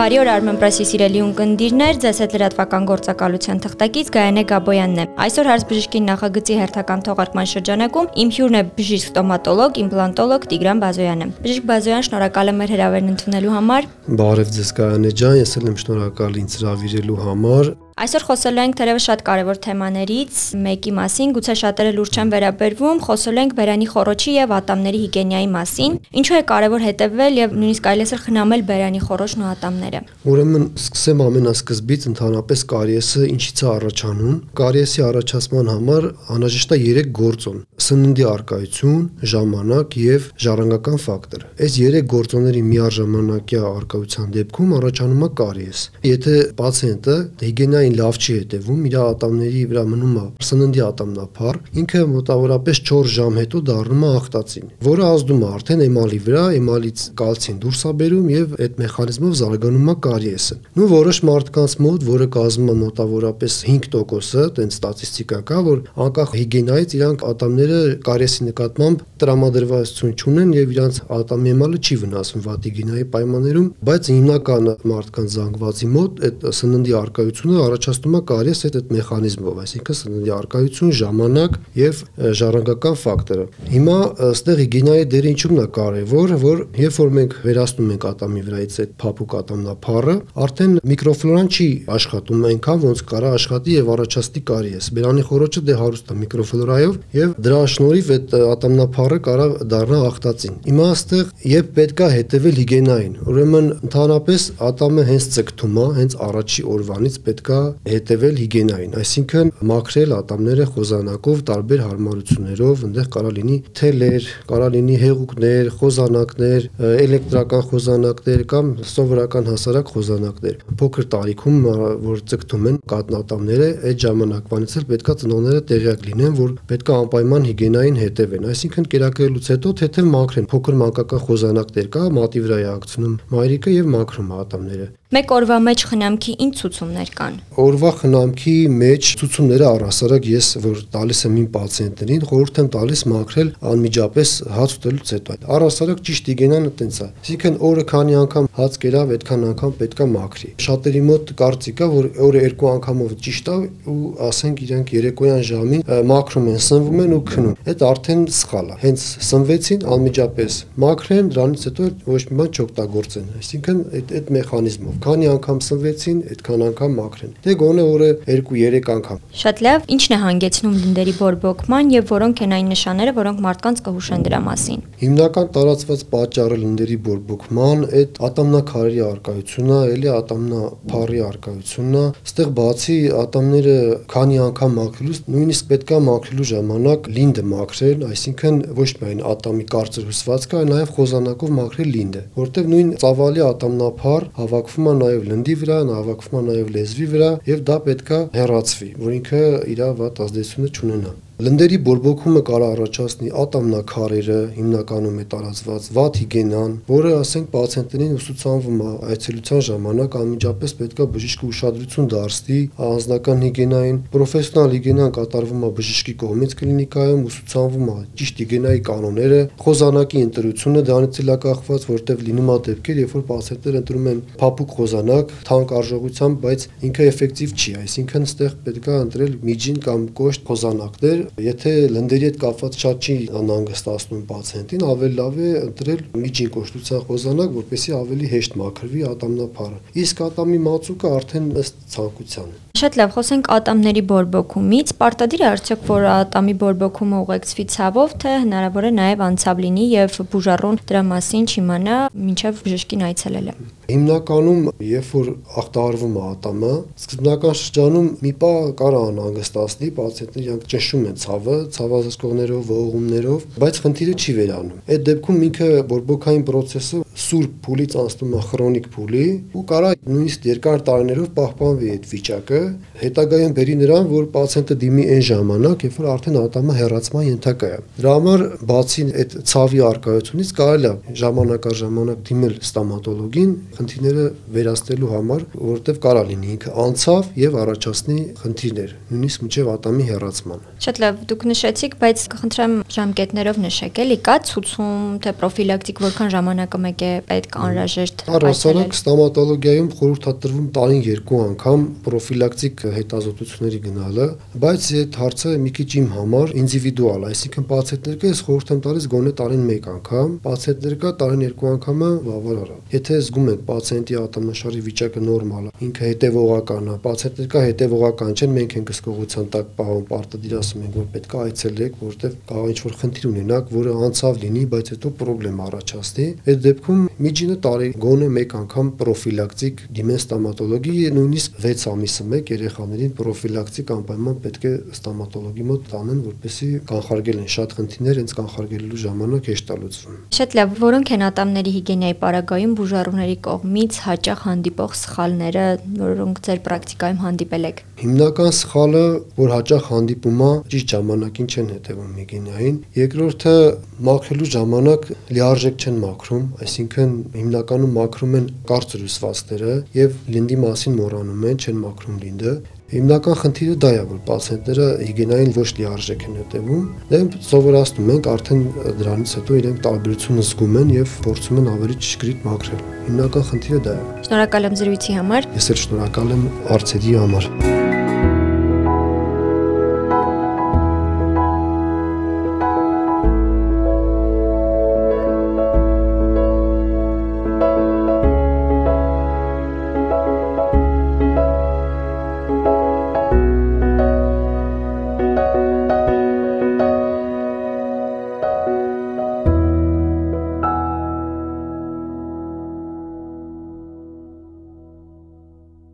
Բարի օր Armen Press-ի սիրելի ունկնդիրներ, ձեզ հետ լրատվական գործակալության թղթակից Գայանե Գաբոյանն է։ Այսօր հարց բժշկի նախագծի հերթական թողարկման շրջանակում իմ հյուրն է բժիշկ ստոմատոլոգ, իմպլանտոլոգ Տիգրան Բազոյանը։ Բժիշկ Բազոյան, շնորհակալ եմ մեր հրավերն ընդունելու համար։ Բարև ձեզ Գայանե ջան, ես էլ եմ շնորհակալ ինձ հրավիրելու համար։ Այսօր խոսելու ենք թերևս շատ կարևոր թեմաներից մեկի մասին, գուցե շատերը լուրջ չեն վերաբերվում, խոսելու ենք բերանի խորոչի եւ ատամների հիգիենայի մասին։ Ինչու է կարևոր հետևել եւ նույնիսկ է խնամել բերանի խորոչն ու ատամները։ Ուրեմն սկսեմ ամենասկզբից ընդհանրապես կարիեսը ինչից է առաջանում։ Կարիեսի առաջացման համար անհրաժեշտ է 3 գործոն՝ սննդի արկայություն, ժամանակ եւ ժառանգական ֆակտոր։ Այս 3 գործոնների միաժամանակյա արկայության դեպքում առաջանում է կարիես։ Եթե պացիենտը հիգիենայի այն լավ չի հետևում, իր ատամների վրա մնում է սննդի ատամնափառ, ինքը մոտավորապես 4 ժամ հետո դառնում է ախտածին, որը ազդում է արդեն էմալի վրա, էմալից կալցին դուրս է բերում եւ այդ մեխանիզմով զարգանում է կարիեսը։ Նու որոշ մարդկանց մոտ, որը կազմում է մոտավորապես 5%-ը, տենց ստատիստիկա կա, որ անկախ հիգիենայից իրանք ատամները կարիեսի նկատմամբ տրամադրվածություն չունեն եւ իրանք ատամի էմալը չի վնասվում վատիգինայի պայմաններում, բայց հիմնական մարդկանց զանգվածի մոտ այդ սննդի արկայությունը առաջացնում է կարիես այդ այդ մեխանիզմով, այսինքն սննդի արկայություն, ժամանակ եւ ժառանգական ֆակտորը։ Հիմա ըստեղ հիգիենայի դերը ինչու՞մն է կարևոր, որ երբ որ մենք վերացնում ենք ատամի վրայից այդ փափուկ ատամնափառը, արդեն միկրոֆլորան չի աշխատում այնքան ոնց կարա աշխատի եւ առաջացնի կարիես։ Բերանի խորոչը դե հարուստ է միկրոֆլորայով եւ դրա շնորհիվ այդ ատամնափառը կարա դառնա ախտածին։ Հիմա ըստեղ երբ պետքա հետեւել հիգիենային, ուրեմն ընդհանրապես ատամը հենց ցկթում է, հենց առաջի օրվանից պետքա հետևել հիգիենային, այսինքն մաքրել ատամները խոզանակով տարբեր հարմարություններով, այնտեղ կարա լինի թելեր, կարա լինի հեղուկներ, խոզանակներ, էլեկտրական խոզանակներ կամ սովորական հասարակ խոզանակներ։ Փոքր տարիքում, որ ցկտում են կատնատամները, այդ ժամանակվանից էլ պետքա ծնողները տեղյակ լինեն, որ պետքա անպայման հիգիենային հետևեն, այսինքն կերակրելուց հետո թեթև մաքրեն։ Փոքր մանկական խոզանակներ կա, մատի վրա է ակցնում մայրիկը եւ մաքրում ատամները։ Մեկ օրվա մեջ խնամքի ինչ ցուցումներ կան։ Օրվա խնամքի մեջ ցուցումները առհասարակ ես որ տալիս եմ իմ պացիենտներին, խորհուրդ եմ տալիս մաքրել անմիջապես հաց ուտելուց հետո։ Առհասարակ ճիշտ հիգիենան այտենց է։ Այսինքն օրը քանի անգամ հաց կերավ, այդքան անգամ պետքա մաքրի։ Շատերի մոտ կարծիք կա, որ օրը երկու անգամով ճիշտ է ու ասենք իրենք երեկոյան ժամին մաքրում են, սնվում են ու քնում։ Այդ արդեն սխալ է։ Հենց սնվեցին անմիջապես մաքրեն, դրանից հետո ոչ մի բան չօգտագործեն։ Այսինքն այդ այդ մեխանիզմով քանի անգամ սնվեցին, այդքան անգամ մաքրեն։ Դե գոնե օրը 2-3 անգամ։ Շատ լավ, ի՞նչն է հանգեցնում լնդերի բորբոքման եւ որոնք են այն նշանները, որոնք մարդկանց կհուշեն դրա մասին։ Հիմնական տարածված պատճառը լնդերի բորբոքման այդ ատամնակարերի արկայությունն է, էլի ատամնափառի արկայությունն է։ Այստեղ բացի ատամները քանի անգամ մաքրելուց, նույնիսկ պետքա մաքրելու ժամանակ լինդը մաքրել, այսինքն ոչ միայն ատամի կարծր հյուսվածքը, այլ նաև խոզանակով մաքրել լինդը, որտեղ նույն ծավալի ատամնափառ հավաքվում է նաև լնդի վրա, հավաքվում է նաև լեզվի վրա եւ դա պետքա հեռացվի, որ ինքը իր վատ ազդեցությունը չունենա։ Լնդերի բորբոքումը կարող առաջացնի ատամնակարերը, հիմնականում է տարածված վատ հիգիենան, որը ասենք պացիենտներին ուսուցանվում է այցելության ժամանակ անմիջապես պետքա բժիշկը ուշադրություն դարձնի անձնական հիգիենային, պրոֆեսիոնալ հիգիենան կատարվում է բժշկի կողմից կլինիկայում, ուսուցանվում է ճիշտ հիգիենայի կանոնները, խոզանակի ընտրությունը դրանից էլ կախված, որտեղ լինում է դեպքեր, երբ որ պացիենտները ընտրում են փափուկ խոզանակ, թանկ արժողությամբ, բայց ինքը էֆեկտիվ չի, այսինքն ստեղ պետքա ընտրել միջին կամ կոշտ խոզանակներ, Եթե լնդերի հետ կապված շատ չի անհանգստացնում պացիենտին, ավելի լավ է ընտրել միջին կոշտության խոզանակ, որպեսզի ավելի հեշտ մաքրվի ատամնափարը։ Իսկ ատամի մածուկը արդեն ըստ ցանկության։ Շատ լավ, խոսենք ատամների բորբոքումից։ Պարտադիր է արդյոք, որ ատամի բորբոքումը ուղեկցվի ցավով, թե հնարավոր է նաև անցավ լինի եւ բուժառուն դրա մասին չիմանա, մինչեւ բժշկին այցելելը։ Հիմնականում, երբ որ ախտահարվում է ատամը, սկզբնական շրջանում մի պա կարող անհանգստացնի, պացիենտները իրանք ճնշում են ցավը, ցավազսկողներով, ողողումներով, բայց խնդիրը չի վերանում։ Այդ դեպքում ինքը բորբոքային process-ը սուրբ փուլից անցնում է քրոնիկ փուլի ու կարա նույնիսկ երկար տարիներով պահպանվի այդ վիճակը, հետագայում բերի նրան, որ պացիենտը դիմի այն ժամանակ, երբ որ արդեն ատամը հեռացման ենթակա է։ Դրա համար բացի այդ ցավի արկայությունից կարելի է ժամանակ առ ժամանակ դիմել ստոմատոլոգին խնդիրները վերացնելու համար, որովհետև կարա լինի ինքը անցավ եւ առաջացնի խնդիրներ, նույնիսկ մինչեւ ատամի հեռացման։ Շատ լավ, դուք նշեցիք, բայց կխնդրեմ ժամկետներով նշեք, էլի կա ցուցում, թե պրոֆիլակտիկ որքան ժամանակը մեկ է պետք անհրաժեշտ։ Առասարակ ստոմատոլոգիայում խորհրդատրվում տարին 2 անգամ պրոֆիլակտիկ հետազոտությունների գնալը, բայց այդ հարցը մի քիչ իմ համար ինդիվիդուալ, այսինքն պացիենտներ께 ես խորհուրդ եմ տալիս գոնե տարին 1 անգամ, պացիենտներկա տարին 2 անգամը բավարար է։ Եթե զգում եք պացիենտի ատամնաշարի վիճակը նորմալ է, ինքը հետևողական է, պացիենտներկա հետևողական չեն, մենք ենք հսկողության տակ պահում, պարտադիր ասում ենք, որ պետք է այցելեք, որտեղ կարող ինչ-որ խնդիր ունենաք, որը անցավ լինի, բայց հետո խնդրեմ առաջացնի։ Այդ դեպքում միջինը տարի գոնե մեկ անգամ պրոֆիլակտիկ դիմեն ստոմատոլոգի, նույնիսկ 6 ամիսը մեկ երեխաներին պրոֆիլակտիկ անպայման պետք է ստոմատոլոգի մոտ տանեն, որպեսզի կանխարգելեն շատ խնդիրներ, հենց կանխարգելելու ժամանակ հեշտ լուծվում։ Շատ լավ, որոնք են ատամների հիգիենայի պարագայում բուժառուների կողմից հաճախ հանդիպող սխալները, որոնք ձեր պրակտիկայում հանդիպել եք։ Հիմնական սխալը, որ հաճախ հանդիպում է, ճիշտ ժամանակին չեն հետևում հիգիենային։ Երկրորդը մաքրելու ժամանակ լիարժեք չեն մաքրում, այսինքն հիմնականում մաքրում են կարծր հյուսվածքները եւ լինդի մասին մոռանում են, չեն մաքրում լինդը։ Հիմնական խնդիրը դա է, որ պացիենտները հիգիենային ոչ լիարժեք են հետևում։ Դե սովորացնում ենք արդեն դրանից հետո իրենք տարբերությունը զգում են եւ փորձում են ավելի ճշգրիտ մաքրել։ Հիմնական խնդիրը դա է։ Շնորհակալ եմ զրույցի համար։ Ես էլ շնորհակալ եմ արցերի համար։